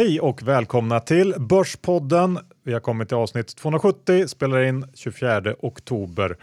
Hej och välkomna till Börspodden. Vi har kommit till avsnitt 270, spelar in 24 oktober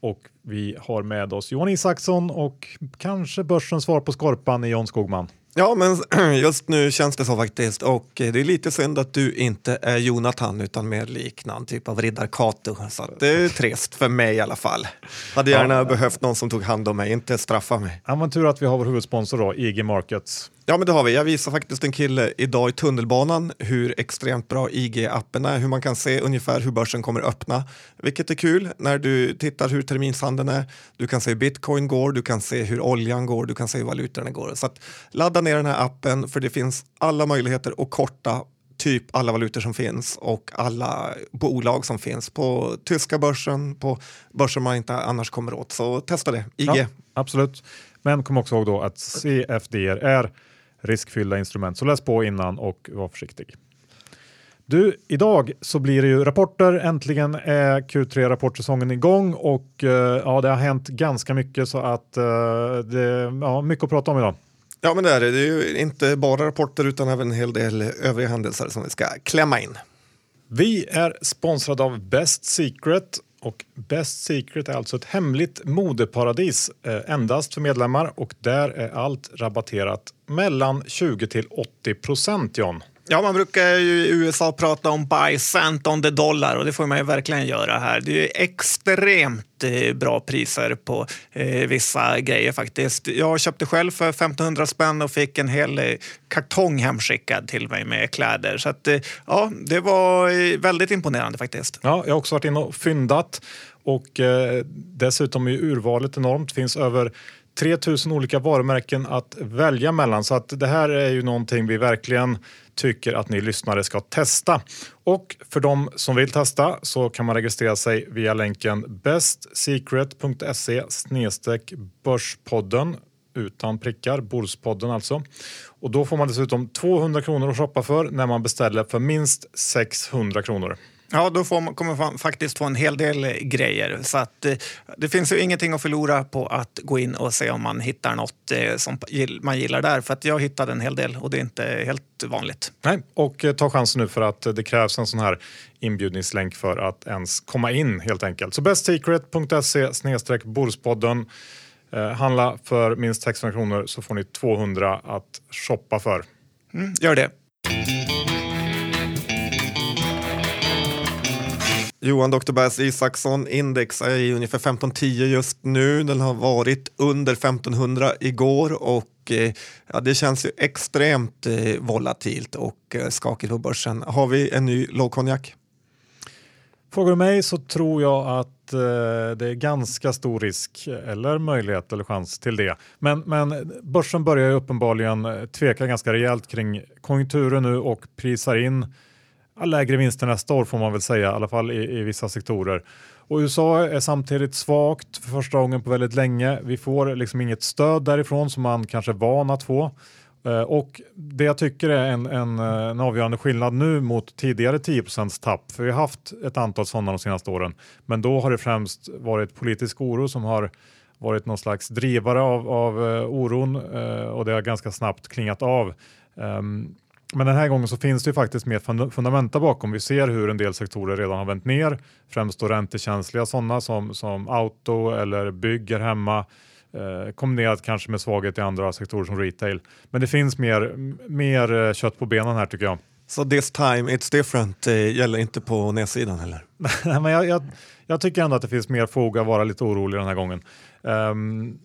och vi har med oss Johan Isaksson och kanske börsens svar på skorpan i John Skogman. Ja, men just nu känns det så faktiskt. Och det är lite synd att du inte är Jonathan utan mer liknande typ av riddar Kato. Så det är trist för mig i alla fall. Hade gärna ja. behövt någon som tog hand om mig, inte straffa mig. Ja, men tur att vi har vår huvudsponsor då, IG Markets. Ja, men det har vi. Jag visar faktiskt en kille idag i tunnelbanan hur extremt bra IG-appen är, hur man kan se ungefär hur börsen kommer öppna, vilket är kul när du tittar hur terminshandeln är. Du kan se hur bitcoin går, du kan se hur oljan går, du kan se hur valutorna går. Så att, ladda ner den här appen för det finns alla möjligheter att korta typ alla valutor som finns och alla bolag som finns på tyska börsen, på börser man inte annars kommer åt. Så testa det, IG. Ja, absolut. Men kom också ihåg då att CFDR är riskfyllda instrument. Så läs på innan och var försiktig. Du, idag så blir det ju rapporter. Äntligen är Q3 rapportsäsongen igång och uh, ja, det har hänt ganska mycket så att uh, det är ja, mycket att prata om idag. Ja, men det är det. Det är ju inte bara rapporter utan även en hel del övriga händelser som vi ska klämma in. Vi är sponsrade av Best Secret och Best Secret är alltså ett hemligt modeparadis eh, endast för medlemmar och där är allt rabatterat mellan 20 till 80 procent John. Ja, man brukar ju i USA prata om buy cent on the dollar och det får man ju verkligen göra här. Det är extremt eh, bra priser på eh, vissa grejer faktiskt. Jag köpte själv för 1500 spänn och fick en hel eh, kartong hemskickad till mig med kläder. Så att, eh, ja, det var eh, väldigt imponerande faktiskt. Ja, jag har också varit inne och fyndat och eh, dessutom är urvalet enormt. Det finns över 3000 olika varumärken att välja mellan så att det här är ju någonting vi verkligen tycker att ni lyssnare ska testa. Och för de som vill testa så kan man registrera sig via länken bestsecret.se börspodden utan prickar, Bordspodden alltså. Och då får man dessutom 200 kronor att shoppa för när man beställer för minst 600 kronor. Ja, då får kommer man faktiskt få en hel del eh, grejer. Så att, eh, det finns ju ingenting att förlora på att gå in och se om man hittar något eh, som man gillar där. För att jag hittade en hel del och det är inte helt vanligt. Nej, och ta chansen nu för att det krävs en sån här inbjudningslänk för att ens komma in helt enkelt. Så bestsecret.se snedstreck Borspodden. Eh, handla för minst 600 kronor så får ni 200 att shoppa för. Mm, gör det. Johan Dr. Bass Isaksson, index är i ungefär 1510 just nu. Den har varit under 1500 igår och eh, ja, det känns ju extremt eh, volatilt och eh, skakigt på börsen. Har vi en ny lågkonjak? Frågar du mig så tror jag att det är ganska stor risk eller möjlighet eller chans till det. Men, men börsen börjar ju uppenbarligen tveka ganska rejält kring konjunkturen nu och prisar in lägre vinster nästa år får man väl säga, i alla fall i, i vissa sektorer. Och USA är samtidigt svagt för första gången på väldigt länge. Vi får liksom inget stöd därifrån som man kanske är van att få. Eh, och det jag tycker är en, en, eh, en, avgörande skillnad nu mot tidigare 10 tapp, för vi har haft ett antal sådana de senaste åren, men då har det främst varit politisk oro som har varit någon slags drivare av, av eh, oron och det har ganska snabbt klingat av. Um, men den här gången så finns det ju faktiskt mer fundamenta bakom. Vi ser hur en del sektorer redan har vänt ner, främst då räntekänsliga sådana som, som auto eller bygger hemma, eh, kombinerat kanske med svaghet i andra sektorer som retail. Men det finns mer, mer eh, kött på benen här tycker jag. Så so this time it's different eh, gäller inte på nedsidan heller? men jag, jag, jag, tycker ändå att det finns mer fog att vara lite orolig den här gången. Um,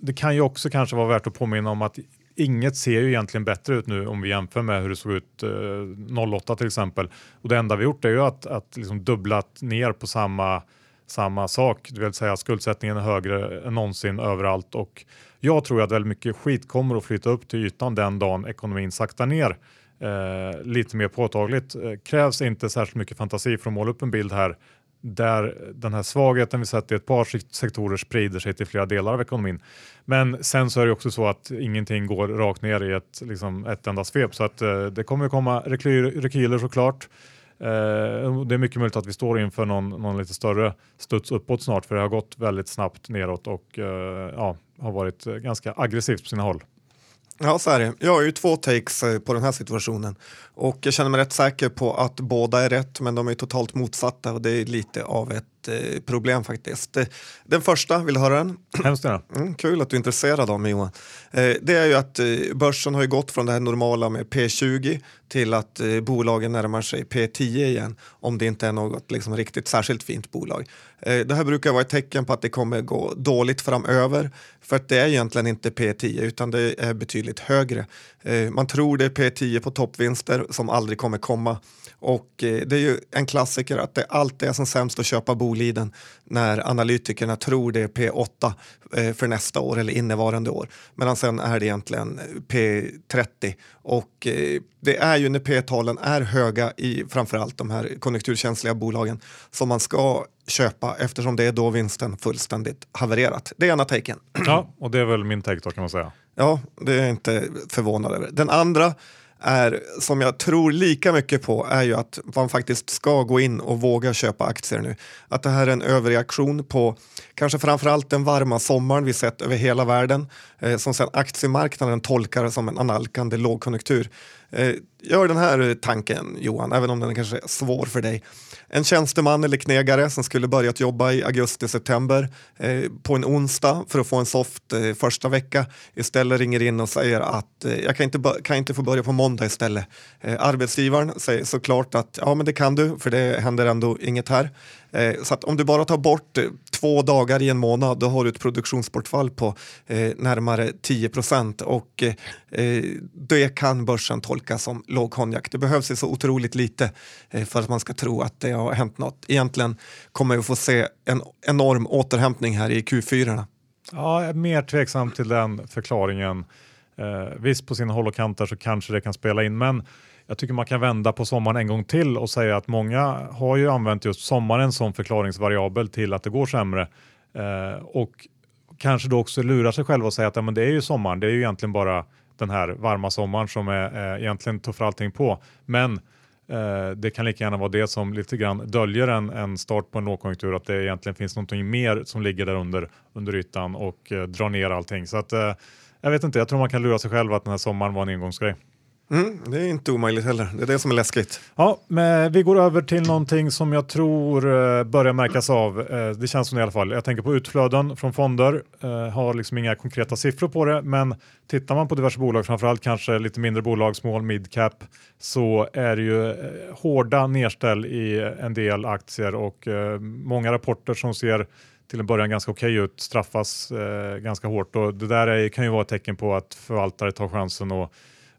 det kan ju också kanske vara värt att påminna om att inget ser ju egentligen bättre ut nu om vi jämför med hur det såg ut eh, 08 till exempel. Och det enda vi gjort är ju att, att liksom dubblat ner på samma, samma sak, det vill säga skuldsättningen är högre än någonsin överallt och jag tror att väldigt mycket skit kommer att flytta upp till ytan den dagen ekonomin saktar ner eh, lite mer påtagligt. Eh, krävs inte särskilt mycket fantasi för att måla upp en bild här där den här svagheten vi sett i ett par sektorer sprider sig till flera delar av ekonomin. Men sen så är det också så att ingenting går rakt ner i ett, liksom ett enda svep så att eh, det kommer komma rekyler, rekyler såklart. Eh, det är mycket möjligt att vi står inför någon, någon lite större studs uppåt snart för det har gått väldigt snabbt neråt och eh, ja, har varit eh, ganska aggressivt på sina håll. Ja, så är det. Jag har ju två takes eh, på den här situationen och jag känner mig rätt säker på att båda är rätt, men de är totalt motsatta och det är lite av ett problem faktiskt. Den första, vill du höra den? Hemskt gärna. Mm, kul att du är intresserad av mig Johan. Eh, det är ju att eh, börsen har ju gått från det här normala med P20 till att eh, bolagen närmar sig P10 igen om det inte är något liksom, riktigt särskilt fint bolag. Det här brukar vara ett tecken på att det kommer gå dåligt framöver för att det är egentligen inte P10 utan det är betydligt högre. Man tror det är P10 på toppvinster som aldrig kommer komma och eh, det är ju en klassiker att det alltid är som sämst att köpa Boliden när analytikerna tror det är P8 eh, för nästa år eller innevarande år. Medan sen är det egentligen P30 och eh, det är ju när P-talen är höga i framförallt de här konjunkturkänsliga bolagen som man ska köpa eftersom det är då vinsten fullständigt havererat. Det är ena taken. Ja, och det är väl min take då kan man säga. Ja, det är jag inte förvånad över. Den andra är, som jag tror lika mycket på, är ju att man faktiskt ska gå in och våga köpa aktier nu. Att det här är en överreaktion på kanske framförallt den varma sommaren vi sett över hela världen eh, som sen aktiemarknaden tolkar som en analkande lågkonjunktur. Eh, gör den här eh, tanken Johan, även om den kanske är svår för dig. En tjänsteman eller knegare som skulle börjat jobba i augusti-september eh, på en onsdag för att få en soft eh, första vecka istället ringer in och säger att eh, jag kan inte, kan inte få börja på måndag istället. Eh, arbetsgivaren säger såklart att ja men det kan du för det händer ändå inget här. Eh, så att om du bara tar bort eh, två dagar i en månad då har du ett produktionsbortfall på eh, närmare 10 procent och eh, eh, det kan börsen tolka som låg konjak. Det behövs ju så otroligt lite eh, för att man ska tro att det har hänt något. Egentligen kommer vi få se en enorm återhämtning här i Q4. Ja, jag är mer tveksam till den förklaringen. Eh, visst, på sina håll och kanter så kanske det kan spela in, men jag tycker man kan vända på sommaren en gång till och säga att många har ju använt just sommaren som förklaringsvariabel till att det går sämre eh, och kanske då också lurar sig själva och säga att ja, men det är ju sommaren, det är ju egentligen bara den här varma sommaren som är, eh, egentligen tuffar allting på. Men eh, det kan lika gärna vara det som lite grann döljer en, en start på en lågkonjunktur, att det egentligen finns någonting mer som ligger där under, under ytan och eh, drar ner allting. Så att, eh, jag vet inte, jag tror man kan lura sig själv att den här sommaren var en engångsgrej. Mm, det är inte omöjligt heller. Det är det som är läskigt. Ja, men vi går över till någonting som jag tror eh, börjar märkas av. Eh, det känns som det i alla fall. Jag tänker på utflöden från fonder. Jag har liksom inga konkreta siffror på det, men tittar man på diverse bolag, framförallt kanske lite mindre bolag, small mid cap, så är det ju hårda nedställ i en del aktier och många rapporter som ser till en början ganska okej ut straffas ganska hårt och det där kan ju vara ett tecken på att förvaltare tar chansen och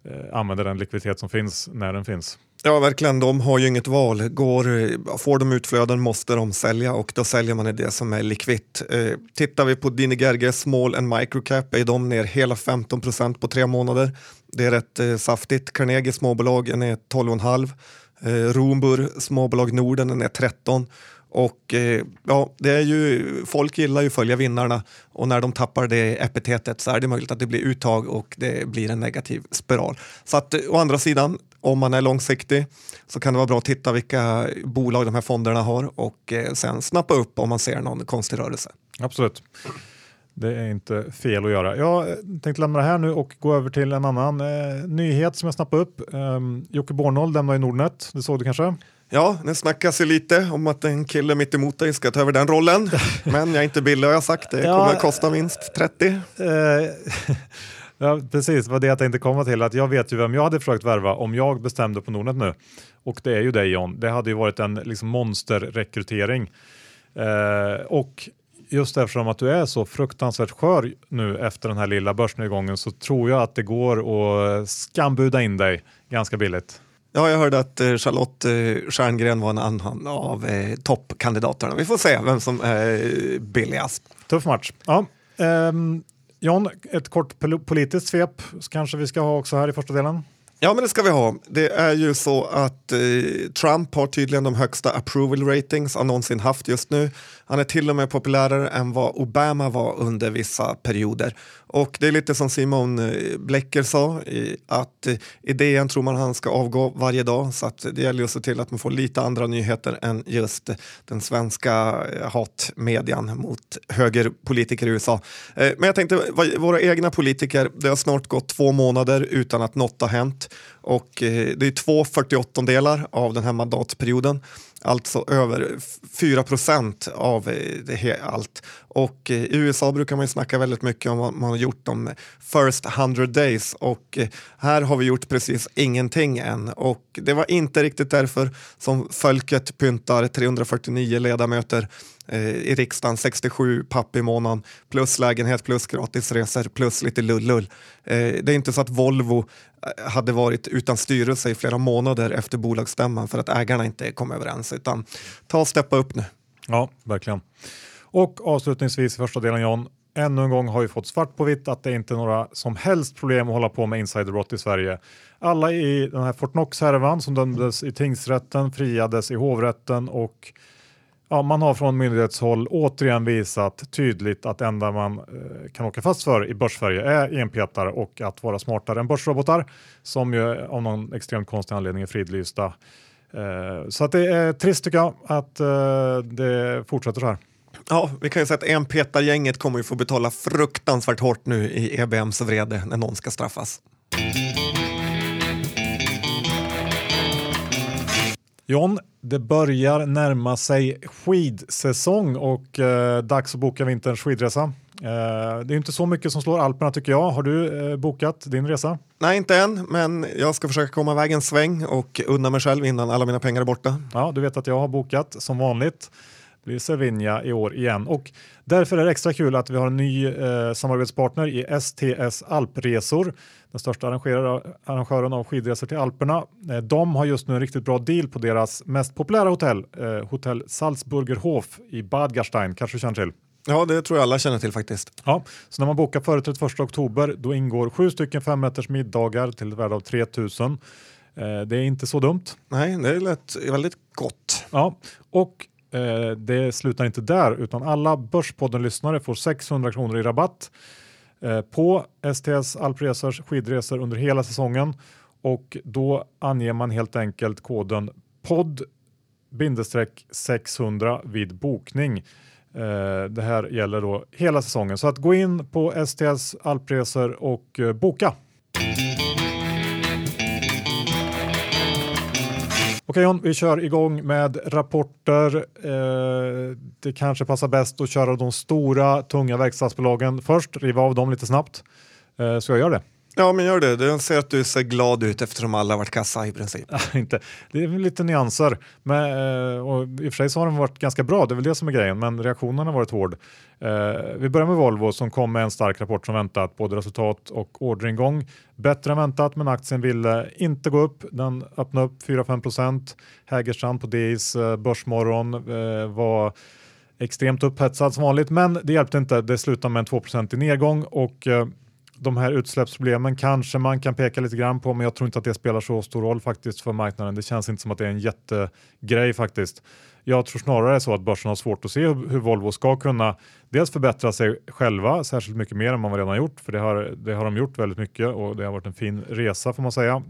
Eh, använder den likviditet som finns när den finns. Ja, verkligen. De har ju inget val. Går, eh, får de utflöden måste de sälja och då säljer man i det som är likvitt. Eh, tittar vi på Dini Gerge Small and Microcap är de ner hela 15 procent på tre månader. Det är rätt eh, saftigt. Carnegie småbolag är ner 12,5. Eh, Rombur småbolag Norden är ner 13 och eh, ja, det är ju, folk gillar ju att följa vinnarna och när de tappar det epitetet så är det möjligt att det blir uttag och det blir en negativ spiral. Så att eh, å andra sidan, om man är långsiktig så kan det vara bra att titta vilka bolag de här fonderna har och eh, sen snappa upp om man ser någon konstig rörelse. Absolut. Det är inte fel att göra. Jag tänkte lämna det här nu och gå över till en annan eh, nyhet som jag snappade upp. Eh, Jocke Bornold lämnar ju Nordnet, det såg du kanske? Ja, det snackas ju lite om att en kille mitt emot dig ska ta över den rollen. Men jag är inte billig har jag sagt, det kommer att kosta minst 30. Eh, ja, precis, det var det jag tänkte komma till. Att jag vet ju vem jag hade försökt värva om jag bestämde på Nordnet nu. Och det är ju dig John. Det hade ju varit en liksom, monsterrekrytering. Eh, och just eftersom att du är så fruktansvärt skör nu efter den här lilla börsnedgången så tror jag att det går att skambuda in dig ganska billigt. Ja, jag hörde att eh, Charlotte eh, Stjerngren var en annan av eh, toppkandidaterna. Vi får se vem som är billigast. Tuff match. Ja. Um, John, ett kort politiskt svep kanske vi ska ha också här i första delen. Ja, men det ska vi ha. Det är ju så att eh, Trump har tydligen de högsta approval ratings han någonsin haft just nu. Han är till och med populärare än vad Obama var under vissa perioder. Och det är lite som Simon eh, Blecker sa, att i idén tror man han ska avgå varje dag. Så att det gäller att se till att man får lite andra nyheter än just den svenska eh, hatmedian mot högerpolitiker i USA. Men jag tänkte, våra egna politiker, det har snart gått två månader utan att något har hänt. Och det är två 48 delar av den här mandatperioden alltså över 4 procent av eh, det allt. Och eh, i USA brukar man ju snacka väldigt mycket om vad man har gjort de first 100 days och eh, här har vi gjort precis ingenting än och det var inte riktigt därför som Folket pyntar 349 ledamöter Eh, i riksdagen, 67 papp i månaden plus lägenhet plus gratisresor plus lite lullull. Eh, det är inte så att Volvo eh, hade varit utan styrelse i flera månader efter bolagsstämman för att ägarna inte kom överens. Utan ta och steppa upp nu. Ja, verkligen. Och avslutningsvis i första delen John, ännu en gång har vi fått svart på vitt att det inte är några som helst problem att hålla på med insiderbrott i Sverige. Alla i den här Fortnox-härvan som dömdes i tingsrätten friades i hovrätten och Ja, man har från myndighetshåll återigen visat tydligt att det enda man eh, kan åka fast för i Börssverige är enpetare och att vara smartare än börsrobotar som ju av någon extremt konstig anledning är fridlysta. Eh, så att det är trist tycker jag att eh, det fortsätter så här. Ja, vi kan ju säga att enpetargänget kommer ju få betala fruktansvärt hårt nu i EBMs vrede när någon ska straffas. John, det börjar närma sig skidsäsong och eh, dags att boka vinterns skidresa. Eh, det är inte så mycket som slår Alperna tycker jag. Har du eh, bokat din resa? Nej, inte än, men jag ska försöka komma iväg en sväng och unna mig själv innan alla mina pengar är borta. Ja, du vet att jag har bokat som vanligt blir Cervinia i år igen och därför är det extra kul att vi har en ny eh, samarbetspartner i STS Alpresor, den största arrangören av skidresor till Alperna. Eh, de har just nu en riktigt bra deal på deras mest populära hotell, eh, hotell Salzburgerhof i Bad Gastein, kanske du känner till? Ja, det tror jag alla känner till faktiskt. Ja, så när man bokar före 31 oktober då ingår sju stycken fem middagar till ett värde av 3000. Eh, det är inte så dumt. Nej, det lät väldigt gott. Ja, och Eh, det slutar inte där utan alla Börspodden-lyssnare får 600 kronor i rabatt Eh, på STS Alpresors skidresor under hela säsongen och då anger man helt enkelt koden podd 600 vid bokning. Eh, det här gäller då hela säsongen så att gå in på STS Alpresor och eh, boka. Okej John, vi kör igång med rapporter. Eh, det kanske passar bäst att köra de stora tunga verkstadsbolagen först, riva av dem lite snabbt. Eh, ska jag göra det? Ja, men gör det. Jag ser att du ser glad ut eftersom alla varit kassa i princip. inte. Det är lite nyanser. Men, eh, och I och för sig så har de varit ganska bra, det är väl det som är grejen, men reaktionen har varit hård. Eh, vi börjar med Volvo som kom med en stark rapport som väntat, både resultat och orderingång. Bättre än väntat, men aktien ville inte gå upp. Den öppnade upp 4-5 procent. Hägerstrand på DIs eh, Börsmorgon var extremt upphetsad som vanligt, men det hjälpte inte. Det slutade med en 2 i nedgång och de här utsläppsproblemen kanske man kan peka lite grann på, men jag tror inte att det spelar så stor roll faktiskt för marknaden. Det känns inte som att det är en jättegrej faktiskt. Jag tror snarare så att börsen har svårt att se hur, Volvo ska kunna dels förbättra sig själva särskilt mycket mer än man redan har gjort, för det har, det har de gjort väldigt mycket och det har varit en fin resa får man säga.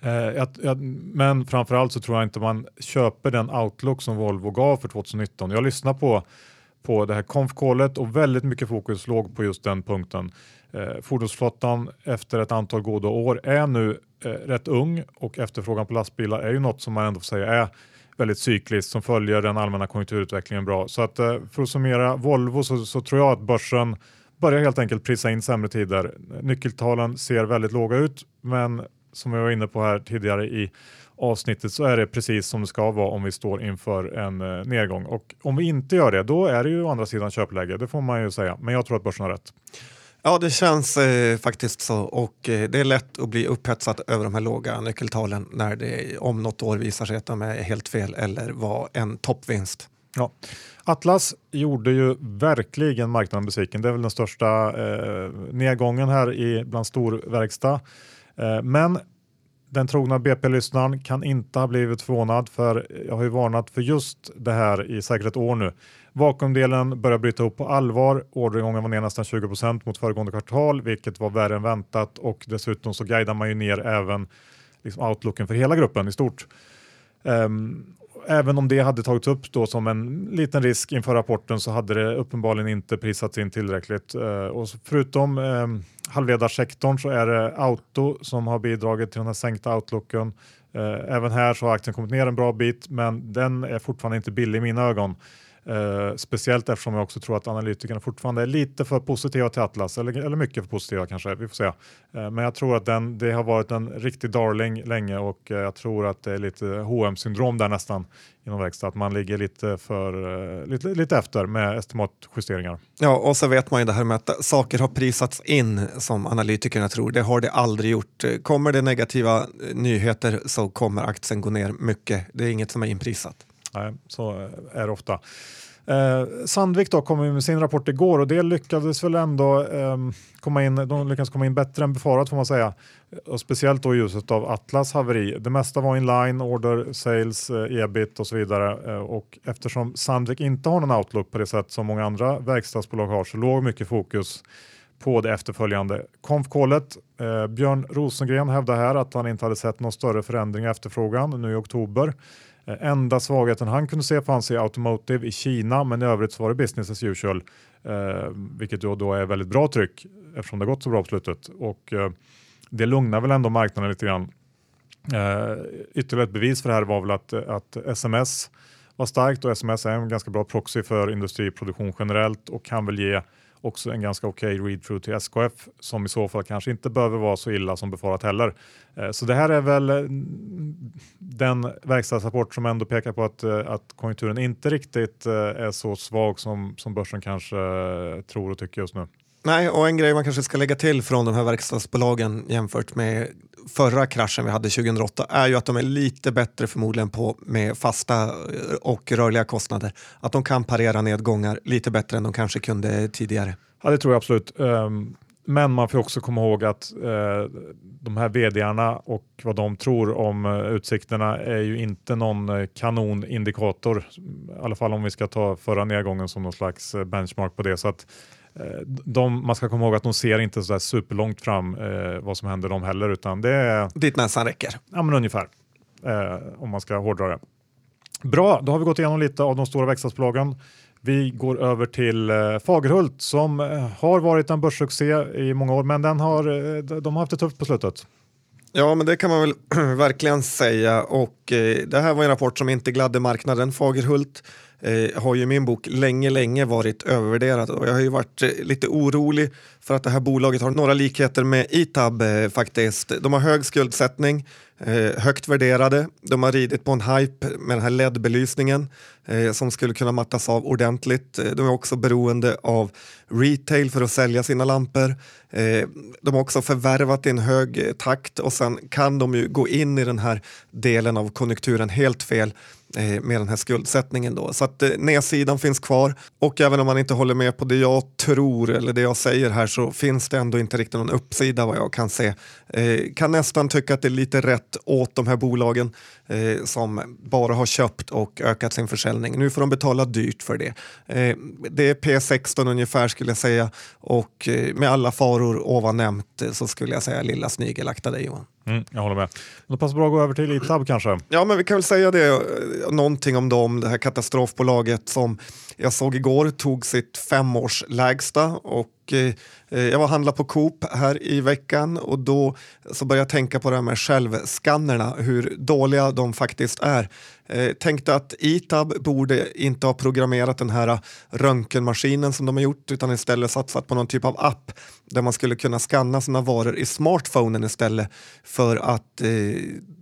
Eh, att, att, men framförallt så tror jag inte man köper den outlook som Volvo gav för 2019. Jag lyssnar på på det här konfkålet och väldigt mycket fokus låg på just den punkten. Eh, fordonsflottan efter ett antal goda år är nu eh, rätt ung och efterfrågan på lastbilar är ju något som man ändå får säga är väldigt cykliskt som följer den allmänna konjunkturutvecklingen bra. Så att eh, för att summera Volvo så, så tror jag att börsen börjar helt enkelt prisa in sämre tider. Nyckeltalen ser väldigt låga ut men som jag var inne på här tidigare i avsnittet så är det precis som det ska vara om vi står inför en eh, nedgång. Och om vi inte gör det, då är det ju å andra sidan köpläge. Det får man ju säga. Men jag tror att börsen har rätt. Ja, det känns eh, faktiskt så och eh, det är lätt att bli upphetsad över de här låga nyckeltalen när det om något år visar sig att de är helt fel eller var en toppvinst. Ja. Atlas gjorde ju verkligen marknaden besviken. Det är väl den största eh, nedgången här i, bland storverkstad. Eh, men den trogna BP-lyssnaren kan inte ha blivit förvånad för jag har ju varnat för just det här i säkert ett år nu. Vakuumdelen börjar bryta upp på allvar. Orderingången var ner nästan 20% mot föregående kvartal, vilket var värre än väntat och dessutom så guidar man ju ner även liksom outlooken för hela gruppen i stort. Um, även om det hade tagits upp då som en liten risk inför rapporten så hade det uppenbarligen inte prisats in tillräckligt. Eh, och förutom eh, halvledarsektorn så är det auto som har bidragit till den här sänkta outlooken. Eh, även här så har aktien kommit ner en bra bit, men den är fortfarande inte billig i mina ögon. Eh, speciellt eftersom jag också tror att analytikerna fortfarande är lite för positiva till Atlas, eller, eller mycket för positiva kanske, vi får se. Eh, men jag tror att den, det har varit en riktig darling länge och eh, jag tror att det är lite hm syndrom där nästan inom verkstad, att man ligger lite, för, eh, lite, lite efter med estimatjusteringar. Ja, och så vet man ju det här med att saker har prisats in som analytikerna tror. Det har det aldrig gjort. Kommer det negativa eh, nyheter så kommer aktien gå ner mycket. Det är inget som är inprisat. Nej, så är det ofta. Eh, Sandvik då kom med sin rapport igår och det lyckades väl ändå eh, komma in, de lyckades komma in bättre än befarat får man säga. Och speciellt då i ljuset av Atlas haveri. Det mesta var in line, order, sales, eh, ebit och så vidare. Eh, och eftersom Sandvik inte har någon outlook på det sätt som många andra verkstadsbolag har så låg mycket fokus på det efterföljande konfkålet. Eh, Björn Rosengren hävdar här att han inte hade sett någon större förändring i efterfrågan nu i oktober. Eh, enda svagheten han kunde se fanns i Automotive i Kina, men i övrigt så var det business as usual, eh, vilket då, då är väldigt bra tryck eftersom det gått så bra på slutet. Och, eh, det lugnar väl ändå marknaden lite grann. Eh, ytterligare ett bevis för det här var väl att, att SMS var starkt och SMS är en ganska bra proxy för industriproduktion generellt och kan väl ge också en ganska okej okay read-through till SKF som i så fall kanske inte behöver vara så illa som befarat heller. Eh, så det här är väl eh, den verkstadsrapport som ändå pekar på att, eh, att konjunkturen inte riktigt är så svag som, som börsen kanske tror och tycker just nu. Nej, och en grej man kanske ska lägga till från de här verkstadsbolagen jämfört med förra kraschen vi hade 2008 är ju att de är lite bättre förmodligen på med fasta eh, och rörliga kostnader. Att de kan parera nedgångar lite bättre än de kanske kunde tidigare. Ja, det tror jag absolut. Ehm, men man får också komma ihåg att eh, de här vdarna och vad de tror om eh, utsikterna är ju inte någon kanonindikator. I alla fall om vi ska ta förra nedgången som någon slags benchmark på det. Så att de, man ska komma ihåg att de ser inte så superlångt fram eh, vad som händer dem heller utan det är... Dit näsan räcker? Ja men ungefär, eh, om man ska hårdra det. Bra, då har vi gått igenom lite av de stora verkstadsbolagen. Vi går över till eh, Fagerhult som eh, har varit en börssuccé i många år, men den har, eh, de har haft det tufft på slutet. Ja, men det kan man väl verkligen säga och eh, det här var en rapport som inte gladde marknaden. Fagerhult eh, har ju i min bok länge, länge varit övervärderad och jag har ju varit eh, lite orolig för att det här bolaget har några likheter med Itab eh, faktiskt. De har hög skuldsättning, eh, högt värderade, de har ridit på en hype med den här LED-belysningen eh, som skulle kunna mattas av ordentligt. Eh, de är också beroende av retail för att sälja sina lampor. Eh, de har också förvärvat i en hög eh, takt och sen kan de ju gå in i den här delen av konjunkturen helt fel Eh, med den här skuldsättningen. Då. Så att eh, nedsidan finns kvar och även om man inte håller med på det jag tror eller det jag säger här så finns det ändå inte riktigt någon uppsida vad jag kan se. Eh, kan nästan tycka att det är lite rätt åt de här bolagen eh, som bara har köpt och ökat sin försäljning. Nu får de betala dyrt för det. Eh, det är P16 ungefär skulle jag säga och eh, med alla faror ovan nämnt eh, så skulle jag säga lilla snigel, akta dig Johan. Mm, jag håller med. Det passar bra att gå över till Itab kanske. Ja, men vi kan väl säga det, eh, någonting om dem, det här katastrofbolaget som jag såg igår tog sitt femårslägsta och eh, eh, jag var och handlade på Coop här i veckan och då så började jag tänka på det här med självskannerna, hur dåliga de faktiskt är. Eh, tänkte att Itab borde inte ha programmerat den här röntgenmaskinen som de har gjort utan istället satsat på någon typ av app där man skulle kunna skanna sina varor i smartphonen istället för att eh,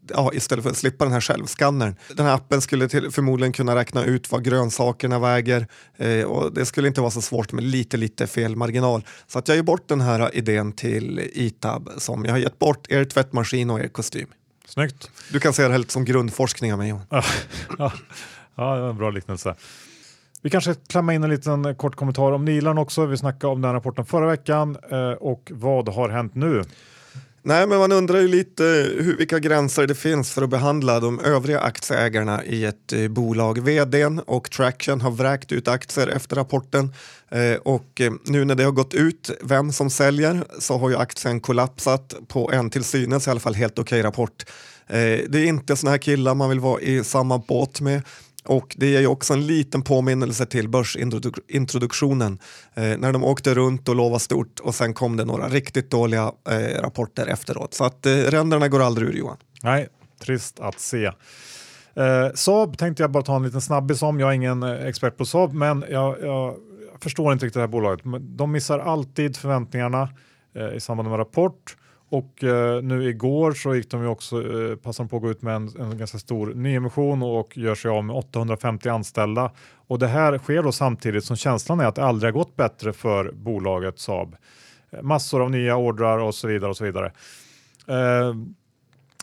ja, istället för att slippa den här självskannern. Den här appen skulle till, förmodligen kunna räkna ut vad grönsakerna väger eh, och det skulle inte vara så svårt med lite, lite felmarginal. Så att jag ger bort den här idén till Itab som jag har gett bort er tvättmaskin och er kostym. Snyggt. Du kan se det här lite som grundforskning av mig ja, ja, det var en bra liknelse. Vi kanske klämmer in en liten kort kommentar om Nilan också. Vi snackade om den rapporten förra veckan eh, och vad har hänt nu? Nej, men man undrar ju lite hur, vilka gränser det finns för att behandla de övriga aktieägarna i ett eh, bolag. Vdn och Traction har vräkt ut aktier efter rapporten eh, och eh, nu när det har gått ut vem som säljer så har ju aktien kollapsat på en till synes i alla fall helt okej rapport. Eh, det är inte såna här killar man vill vara i samma båt med. Och det är ju också en liten påminnelse till börsintroduktionen eh, när de åkte runt och lovade stort och sen kom det några riktigt dåliga eh, rapporter efteråt. Så att eh, ränderna går aldrig ur Johan. Nej, trist att se. Eh, Saab tänkte jag bara ta en liten snabbis om. Jag är ingen eh, expert på Saab, men jag, jag förstår inte riktigt det här bolaget. De missar alltid förväntningarna eh, i samband med rapport. Och eh, nu igår så gick de ju också, eh, passade på att gå ut med en, en, ganska stor nyemission och gör sig av med 850 anställda. Och det här sker då samtidigt som känslan är att det aldrig har gått bättre för bolaget Saab. Eh, massor av nya ordrar och så vidare och så vidare. Eh,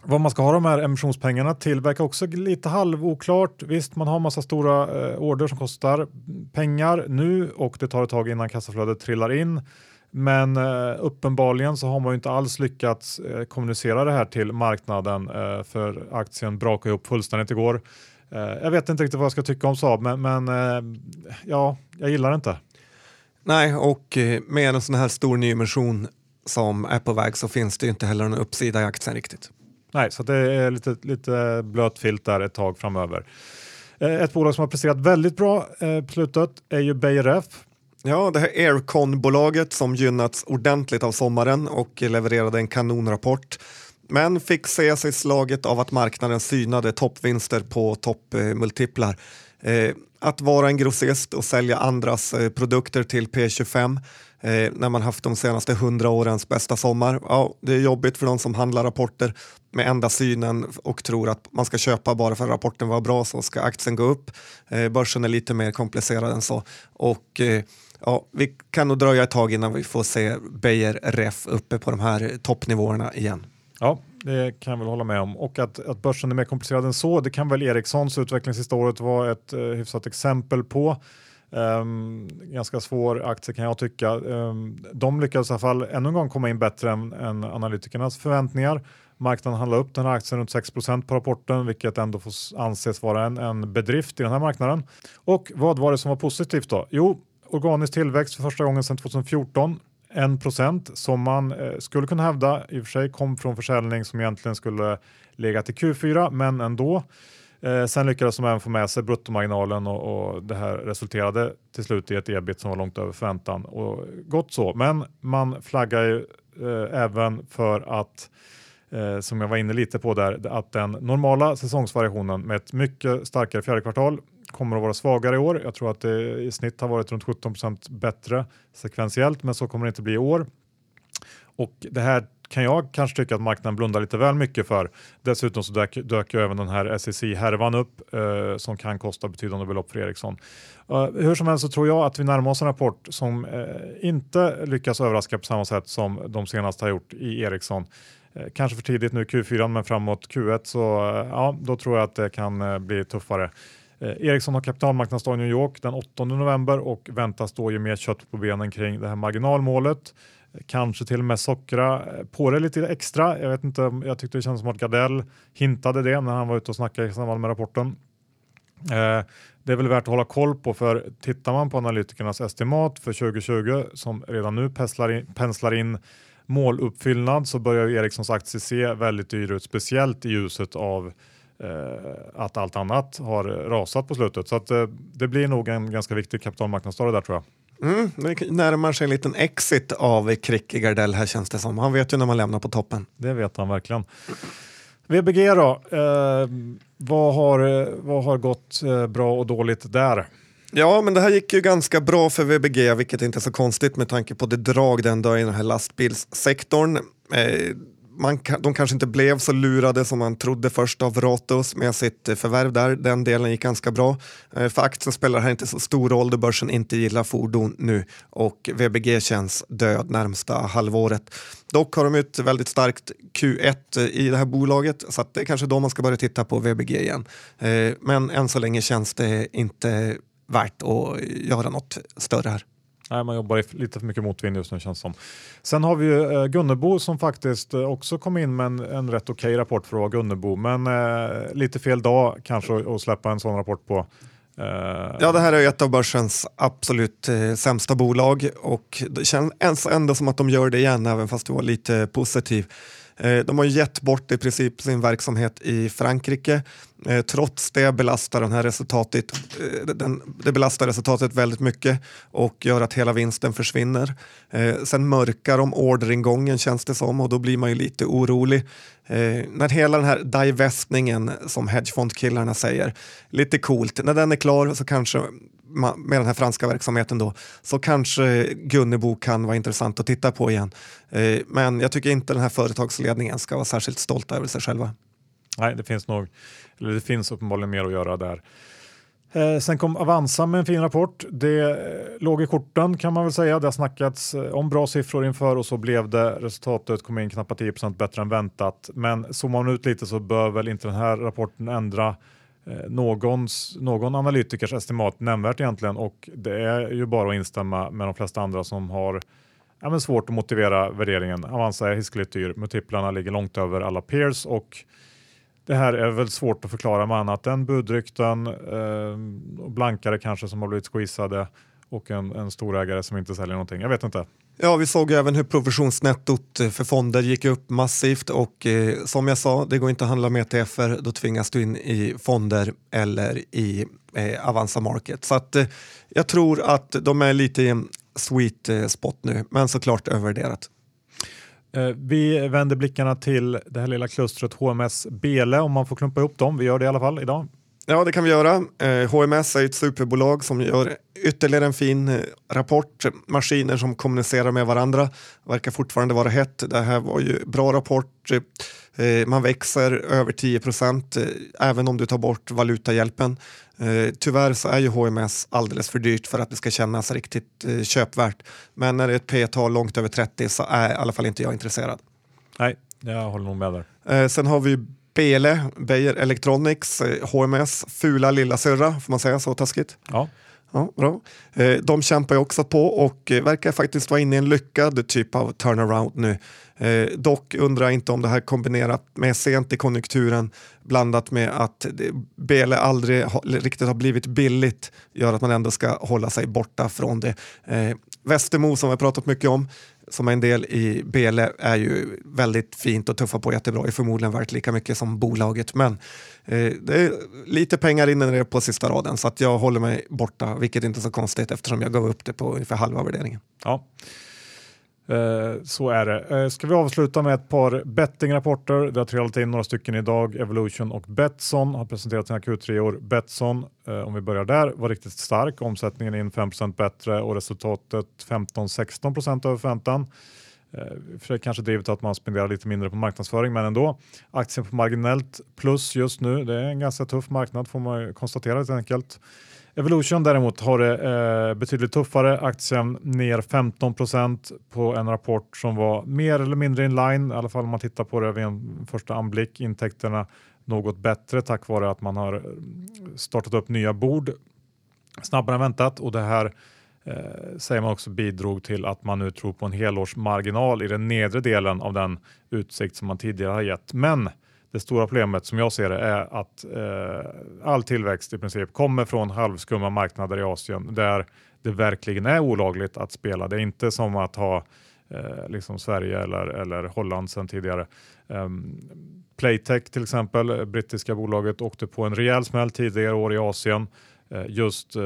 vad man ska ha de här emissionspengarna till verkar också lite halvoklart. Visst, man har massa stora eh, order som kostar pengar nu och det tar ett tag innan kassaflödet trillar in. Men eh, uppenbarligen så har man ju inte alls lyckats eh, kommunicera det här till marknaden eh, för aktien brakade ihop fullständigt igår. Eh, jag vet inte riktigt vad jag ska tycka om Saab men, men eh, ja, jag gillar det inte. Nej, och eh, med en sån här stor nyemission som är på väg så finns det inte heller någon uppsida i aktien riktigt. Nej, så det är lite, lite blöt filt där ett tag framöver. Ett bolag som har presterat väldigt bra på slutet är ju Beijer Ref Ja, det här Aircon-bolaget som gynnats ordentligt av sommaren och levererade en kanonrapport. Men fick se sig slaget av att marknaden synade toppvinster på toppmultiplar. Eh, att vara en grossist och sälja andras eh, produkter till P25 eh, när man haft de senaste hundra årens bästa sommar. Ja, det är jobbigt för de som handlar rapporter med enda synen och tror att man ska köpa bara för att rapporten var bra så ska aktien gå upp. Eh, börsen är lite mer komplicerad än så. Och eh, ja, vi kan nog dröja ett tag innan vi får se Beijer Ref uppe på de här toppnivåerna igen. Ja, det kan jag väl hålla med om. Och att, att börsen är mer komplicerad än så, det kan väl Ericssons utveckling sista året vara ett eh, hyfsat exempel på. Um, ganska svår aktie kan jag tycka. Um, de lyckades i alla fall ännu en gång komma in bättre än, än analytikernas förväntningar. Marknaden handlade upp den här aktien runt 6% på rapporten, vilket ändå får anses vara en, en bedrift i den här marknaden. Och vad var det som var positivt då? Jo, organisk tillväxt för första gången sedan 2014. 1 procent som man eh, skulle kunna hävda i och för sig kom från försäljning som egentligen skulle legat till Q4 men ändå. Eh, sen lyckades de även få med sig bruttomarginalen och, och det här resulterade till slut i ett ebit som var långt över förväntan och gott så. Men man flaggar ju eh, även för att eh, som jag var inne lite på där, att den normala säsongsvariationen med ett mycket starkare fjärde kvartal kommer att vara svagare i år. Jag tror att det i snitt har varit runt 17% bättre sekventiellt, men så kommer det inte bli i år. Och det här kan jag kanske tycka att marknaden blundar lite väl mycket för. Dessutom så dök, dök ju även den här SEC-härvan upp eh, som kan kosta betydande belopp för Ericsson. Eh, hur som helst så tror jag att vi närmar oss en rapport som eh, inte lyckas överraska på samma sätt som de senaste har gjort i Ericsson. Eh, kanske för tidigt nu Q4 men framåt Q1 så eh, ja, då tror jag att det kan eh, bli tuffare. Eh, Ericsson har kapitalmarknadsdag i New York den 8 november och väntas då ge mer kött på benen kring det här marginalmålet. Eh, kanske till och med sockra eh, på det lite extra. Jag vet inte, jag tyckte det kändes som att Gardell hintade det när han var ute och snackade i samband med rapporten. Eh, det är väl värt att hålla koll på för tittar man på analytikernas estimat för 2020 som redan nu penslar in, penslar in måluppfyllnad så börjar Ericssons aktie se väldigt dyr ut, speciellt i ljuset av att allt annat har rasat på slutet. Så att, eh, det blir nog en ganska viktig kapitalmarknadsdag där tror jag. Mm, det närmar sig en liten exit av Kricke Gardell här känns det som. Han vet ju när man lämnar på toppen. Det vet han verkligen. VBG då, eh, vad, har, vad har gått eh, bra och dåligt där? Ja, men det här gick ju ganska bra för VBG, vilket inte är så konstigt med tanke på det drag den dag i den här lastbilssektorn. Eh, man, de kanske inte blev så lurade som man trodde först av Ratos med sitt eh, förvärv där. Den delen gick ganska bra. Eh, för aktien spelar här inte så stor roll då börsen inte gillar fordon nu och VBG känns död närmsta halvåret. Dock har de ett väldigt starkt Q1 eh, i det här bolaget så det är kanske då man ska börja titta på VBG igen. Men än så länge känns det inte värt att göra något större här. Nej, man jobbar i lite för mycket motvind just nu känns som. Sen har vi ju eh, Gunnebo som faktiskt eh, också kom in med en, en rätt okej okay rapport för att vara Gunnebo, men eh, lite fel dag kanske att släppa en sån rapport på. Eh, ja, det här är ett av börsens absolut eh, sämsta bolag och det känns ändå som att de gör det igen, även fast du var lite positiv. Eh, de har gett bort i princip sin verksamhet i Frankrike. Eh, trots det belastar den här resultatet, eh, den, det belastar resultatet väldigt mycket och gör att hela vinsten försvinner. Sen mörkar de orderingången känns det som och då blir man ju lite orolig. när hela den här divestningen som hedgefondkillarna säger, lite coolt, när den är klar så kanske med den här franska verksamheten då, så kanske Gunnebo kan vara intressant att titta på igen. Eh, men jag tycker inte den här företagsledningen ska vara särskilt stolta över sig själva. Nej, det finns nog, eller det finns uppenbarligen mer att göra där. Eh, sen kom Avanza med en fin rapport. Det eh, låg i korten kan man väl säga. Det har snackats eh, om bra siffror inför och så blev det. Resultatet kom in knappt 10% bättre än väntat. Men zoomar man ut lite så bör väl inte den här rapporten ändra Eh, någons, någon analytikers estimat nämnvärt egentligen och det är ju bara att instämma med de flesta andra som har ja, men svårt att motivera värderingen. Avanza är hiskeligt dyr, multiplarna ligger långt över alla peers och det här är väl svårt att förklara med annat än budrykten, eh, blankare kanske som har blivit squeezade och en, en storägare som inte säljer någonting. Jag vet inte. Ja, vi såg även hur provisionsnettot eh, för fonder gick upp massivt och eh, som jag sa, det går inte att handla med ETFer, då tvingas du in i fonder eller i eh, Avanza Market. Så att, eh, jag tror att de är lite i en sweet eh, spot nu, men såklart övervärderat. Eh, vi vänder blickarna till det här lilla klustret HMS Bele om man får klumpa ihop dem. Vi gör det i alla fall idag. Ja, det kan vi göra. Eh, HMS är ett superbolag som gör ytterligare en fin eh, rapport. Maskiner som kommunicerar med varandra verkar fortfarande vara hett. Det här var ju bra rapport. Eh, man växer över 10 procent även om du tar bort valutahjälpen. Tyvärr så är ju HMS alldeles för dyrt för att det ska kännas riktigt köpvärt. Men när det är ett P-tal långt över 30 så är i alla fall inte jag intresserad. Nej, jag håller nog med där. Sen har vi Bele, Beijer Electronics, HMS, eh, fula lilla syrra, får man säga så taskigt? Ja. Ja, bra. Eh, de kämpar ju också på och eh, verkar faktiskt vara inne i en lyckad typ av turnaround nu. Dock undrar jag inte om det här kombinerat med sent i konjunkturen blandat med att Bele aldrig riktigt har blivit billigt gör att man ändå ska hålla sig borta från det. Västermo som vi har pratat mycket om som är en del i Bele är ju väldigt fint och tuffa på jättebra, är förmodligen värt lika mycket som bolaget. Men eh, det är lite pengar inne det på sista raden så att jag håller mig borta, vilket inte är så konstigt eftersom jag gav upp det på ungefär halva värderingen. Ja. Eh, så är det. Eh, ska vi avsluta med ett par bettingrapporter. Det har trillat in några stycken idag. Evolution och Betsson har presenterat sina Q3-år. Betsson, eh, om vi börjar där, var riktigt stark. Omsättningen in 5% bättre och resultatet 15-16% över förväntan. Eh, För det kanske drivet att man spenderar lite mindre på marknadsföring, men ändå. Aktien på marginellt plus just nu. Det är en ganska tuff marknad får man konstatera helt enkelt. Evolution däremot har det eh, betydligt tuffare. Aktien ner 15% på en rapport som var mer eller mindre in line, i alla fall om man tittar på det vid en första anblick. Intäkterna något bättre tack vare att man har eh, startat upp nya bord snabbare än väntat och det här eh, säger man också bidrog till att man nu tror på en helårsmarginal i den nedre delen av den utsikt som man tidigare har gett. Men det stora problemet som jag ser det är att eh, all tillväxt i princip kommer från halvskumma marknader i Asien där det verkligen är olagligt att spela. Det är inte som att ha eh, liksom Sverige eller, eller Holland sedan tidigare. Um, Playtech till exempel, brittiska bolaget, åkte på en rejäl smäll tidigare år i Asien Eh, just eh,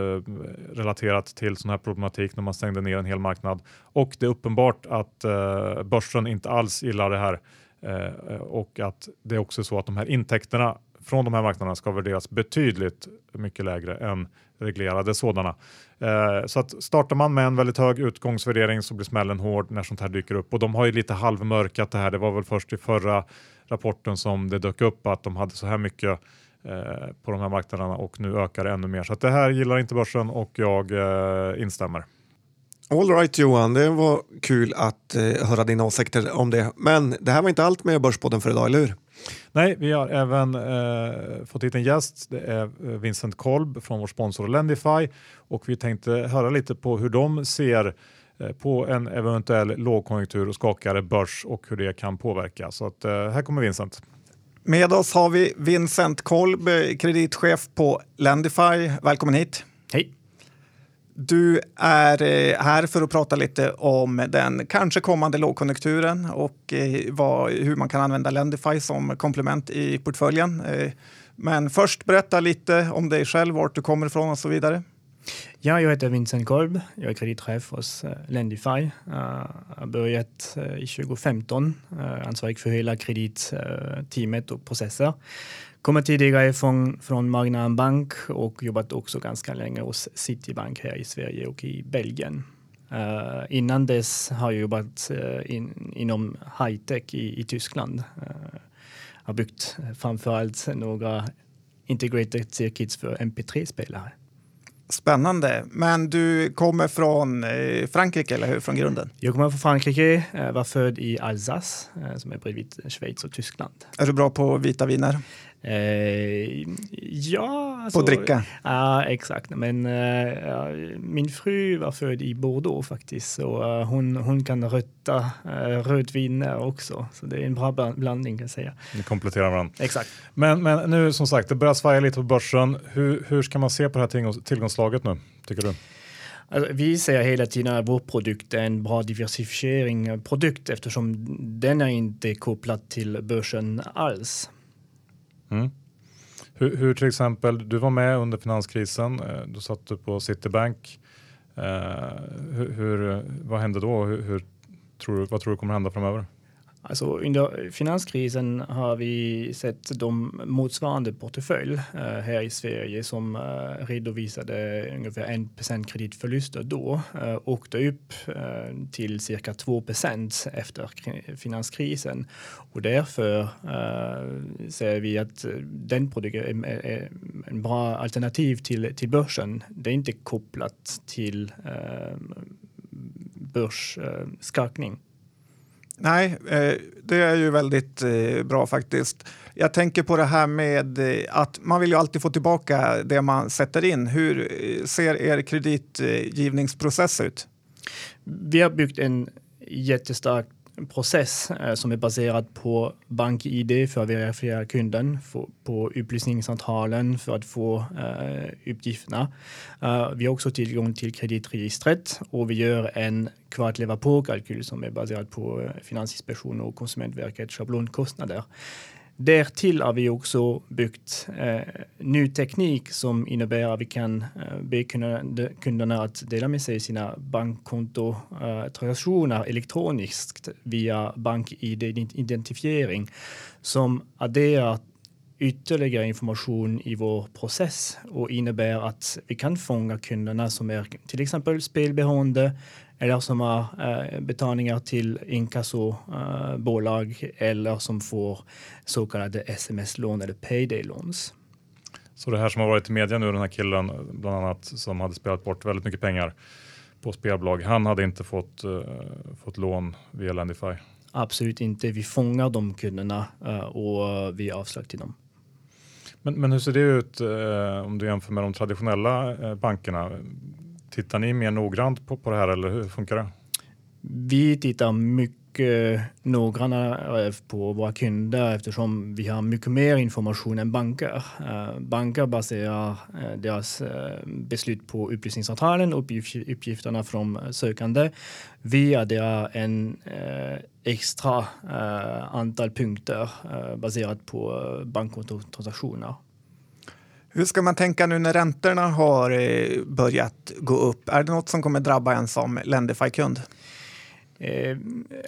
relaterat till sån här problematik när man stängde ner en hel marknad. Och det är uppenbart att eh, börsen inte alls gillar det här Eh, och att det är också så att de här intäkterna från de här marknaderna ska värderas betydligt mycket lägre än reglerade sådana. Eh, så att startar man med en väldigt hög utgångsvärdering så blir smällen hård när sånt här dyker upp och de har ju lite halvmörkat det här. Det var väl först i förra rapporten som det dök upp att de hade så här mycket på de här marknaderna och nu ökar det ännu mer. Så det här gillar inte börsen och jag instämmer. All right Johan, det var kul att eh, höra dina åsikter om det. Men det här var inte allt med Börspodden för idag, eller hur? Nej, vi har även eh, fått hit en gäst. Det är eh, Vincent Kolb från vår sponsor Lendify och vi tänkte höra lite på hur de ser eh, på en eventuell lågkonjunktur och skakare börs och hur det kan påverka. Så att, eh, här kommer Vincent. Med oss har vi Vincent Kolb, kreditchef på Lendify. Välkommen hit. Hej. Du är eh, här för att prata lite om den kanske kommande lågkonjunkturen och eh, vad, hur man kan använda Lendify som komplement i portföljen. Eh, men först berätta lite om dig själv, vart du kommer ifrån och så vidare. Ja, jag heter Vincent Kolb. Jag är kreditchef hos eh, Lendify. Jag har börjat eh, i 2015, ansvarig för hela kreditteamet och processer. Kommer tidigare från, från Magna Bank och jobbat också ganska länge hos Citibank här i Sverige och i Belgien. Uh, innan dess har jag jobbat uh, in, inom high-tech i, i Tyskland. Uh, har byggt framförallt några integrated circuits för MP3-spelare. Spännande. Men du kommer från Frankrike, eller hur? Från grunden? Jag kommer från Frankrike, var född i Alsace, som är bredvid Schweiz och Tyskland. Är du bra på vita viner? Eh, ja, alltså, på dricka? Ja, exakt. Men eh, min fru var född i Bordeaux faktiskt, så uh, hon, hon kan rötta uh, rödvin också. Så det är en bra blandning kan jag säga. Ni kompletterar varandra. Exakt. Men, men nu som sagt, det börjar svaja lite på börsen. Hur, hur ska man se på det här tillgångslaget nu, tycker du? Alltså, vi säger hela tiden att vår produkt är en bra diversifiering produkt eftersom den är inte kopplad till börsen alls. Mm. Hur, hur, till exempel, du var med under finanskrisen, eh, då satt du på Citibank. Eh, uh, hur, hur, vad hände då? Hur, hur, tror du, vad tror du kommer hända framöver? Alltså under finanskrisen har vi sett de motsvarande portfölj eh, här i Sverige som eh, redovisade ungefär 1% kreditförluster då eh, åkte upp eh, till cirka 2% efter finanskrisen. Och därför uh, säger vi att den produkten eh, är, är en bra alternativ till, till börsen. Det är inte kopplat till uh, börsskakning. Nej, eh, det är ju väldigt eh, bra faktiskt. Jag tänker på det här med eh, att man vill ju alltid få tillbaka det man sätter in. Hur ser er kreditgivningsprocess ut? Vi har byggt en jättestark process eh, som är baserad på BankID för att verifiera kunden, på upplysningscentralen för att få eh, uppgifterna. Eh, vi har också tillgång till kreditregistret och vi gör en kvartleva-på-kalkyl som är baserad på Finansinspektionen och Konsumentverkets schablonkostnader. Därtill har vi också byggt eh, ny teknik som innebär att vi kan eh, be kunderna att dela med sig sina bankkontotransaktioner eh, elektroniskt via BankID-identifiering som adderar ytterligare information i vår process och innebär att vi kan fånga kunderna som är till exempel spelberoende eller som har eh, betalningar till inkassobolag eh, eller som får så kallade sms-lån eller payday-loans. Så det här som har varit i media nu, den här killen bland annat som hade spelat bort väldigt mycket pengar på spelbolag, han hade inte fått, uh, fått lån via Lendify? Absolut inte. Vi fångar de kunderna uh, och vi avslag till dem. Men, men hur ser det ut uh, om du jämför med de traditionella bankerna? Tittar ni mer noggrant på, på det här eller hur funkar det? Vi tittar mycket noggrannare eh, på våra kunder eftersom vi har mycket mer information än banker. Eh, banker baserar eh, deras beslut på upplysningscentralen och uppgifterna från sökande. Vi adderar en extra antal punkter baserat på bankkontotransaktioner. Hur ska man tänka nu när räntorna har eh, börjat gå upp? Är det något som kommer drabba en som Lendify-kund? Eh,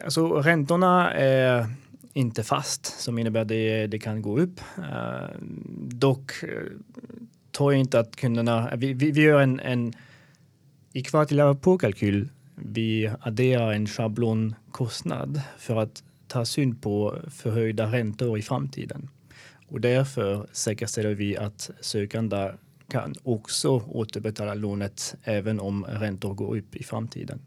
alltså, räntorna är inte fast, som innebär att det, det kan gå upp. Eh, dock eh, tror jag inte att kunderna... Eh, vi, vi, vi gör en, en i kvartal på-kalkyl. Vi adderar en schablonkostnad för att ta syn på förhöjda räntor i framtiden. Och därför säkerställer vi att sökande kan också återbetala lånet även om räntor går upp i framtiden.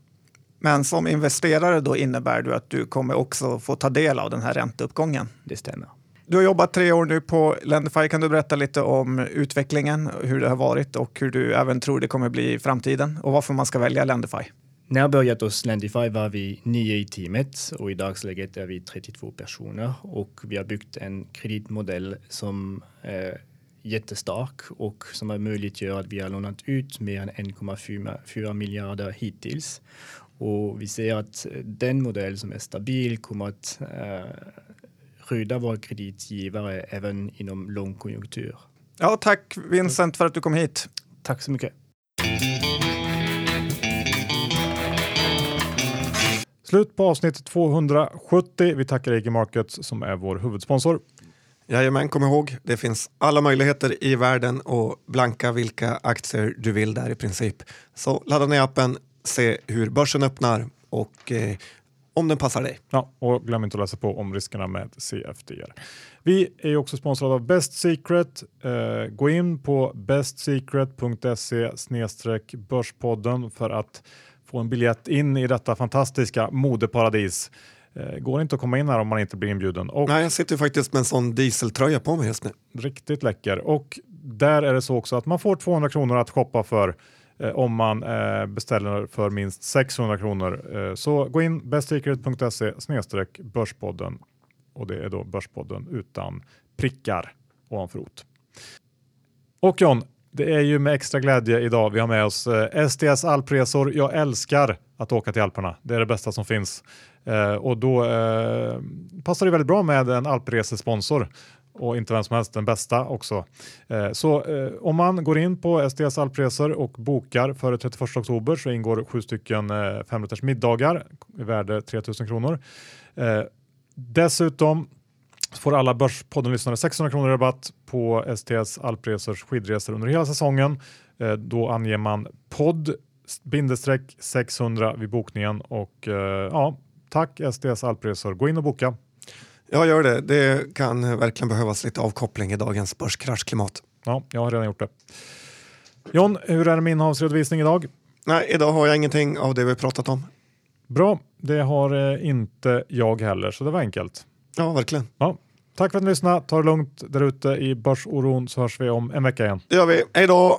Men som investerare då innebär det att du kommer också få ta del av den här ränteuppgången? Det stämmer. Du har jobbat tre år nu på Lendify. Kan du berätta lite om utvecklingen, hur det har varit och hur du även tror det kommer bli i framtiden och varför man ska välja Lendify? När jag började hos Lendify var vi nio i teamet och i dagsläget är vi 32 personer och vi har byggt en kreditmodell som är jättestark och som har möjliggjort att vi har lånat ut mer än 1,4 miljarder hittills. Och vi ser att den modell som är stabil kommer att eh, skydda våra kreditgivare även inom lågkonjunktur. Ja, tack Vincent för att du kom hit. Tack så mycket. Slut på avsnitt 270. Vi tackar AG Markets som är vår huvudsponsor. Jajamän, kom ihåg, det finns alla möjligheter i världen att blanka vilka aktier du vill där i princip. Så ladda ner appen, se hur börsen öppnar och eh, om den passar dig. Ja, och glöm inte att läsa på om riskerna med CFDR. Vi är också sponsrade av Best Secret. Eh, gå in på bestsecret.se börspodden för att få en biljett in i detta fantastiska modeparadis. Eh, går inte att komma in här om man inte blir inbjuden. Och Nej, jag sitter faktiskt med en sån dieseltröja på mig just nu. Riktigt läcker. Och där är det så också att man får 200 kronor att shoppa för eh, om man eh, beställer för minst 600 kronor. Eh, så gå in bestsecret.se börspodden och det är då Börspodden utan prickar ovanför ot. Och John, det är ju med extra glädje idag vi har med oss eh, STS Alpresor. Jag älskar att åka till Alperna. Det är det bästa som finns. Eh, och då eh, passar det väldigt bra med en alpresesponsor och inte vem som helst den bästa också. Eh, så eh, om man går in på STS Alpresor och bokar före 31 oktober så ingår sju stycken eh, femrätters middagar i värde 3000 kronor. Eh, dessutom får alla Börspodden-lyssnare 600 kronor rabatt på STS Alpresors skidresor under hela säsongen. Eh, då anger man podd bindestreck 600 vid bokningen och eh, ja, tack STS Alpresor. Gå in och boka. Jag gör det. Det kan verkligen behövas lite avkoppling i dagens börskraschklimat. Ja, jag har redan gjort det. John, hur är det med innehavsredovisning idag? Nej, idag har jag ingenting av det vi pratat om. Bra, det har eh, inte jag heller, så det var enkelt. Ja, verkligen. Ja, tack för att ni lyssnade. Ta det lugnt där ute i börsoron så hörs vi om en vecka igen. Det gör vi. Hej då!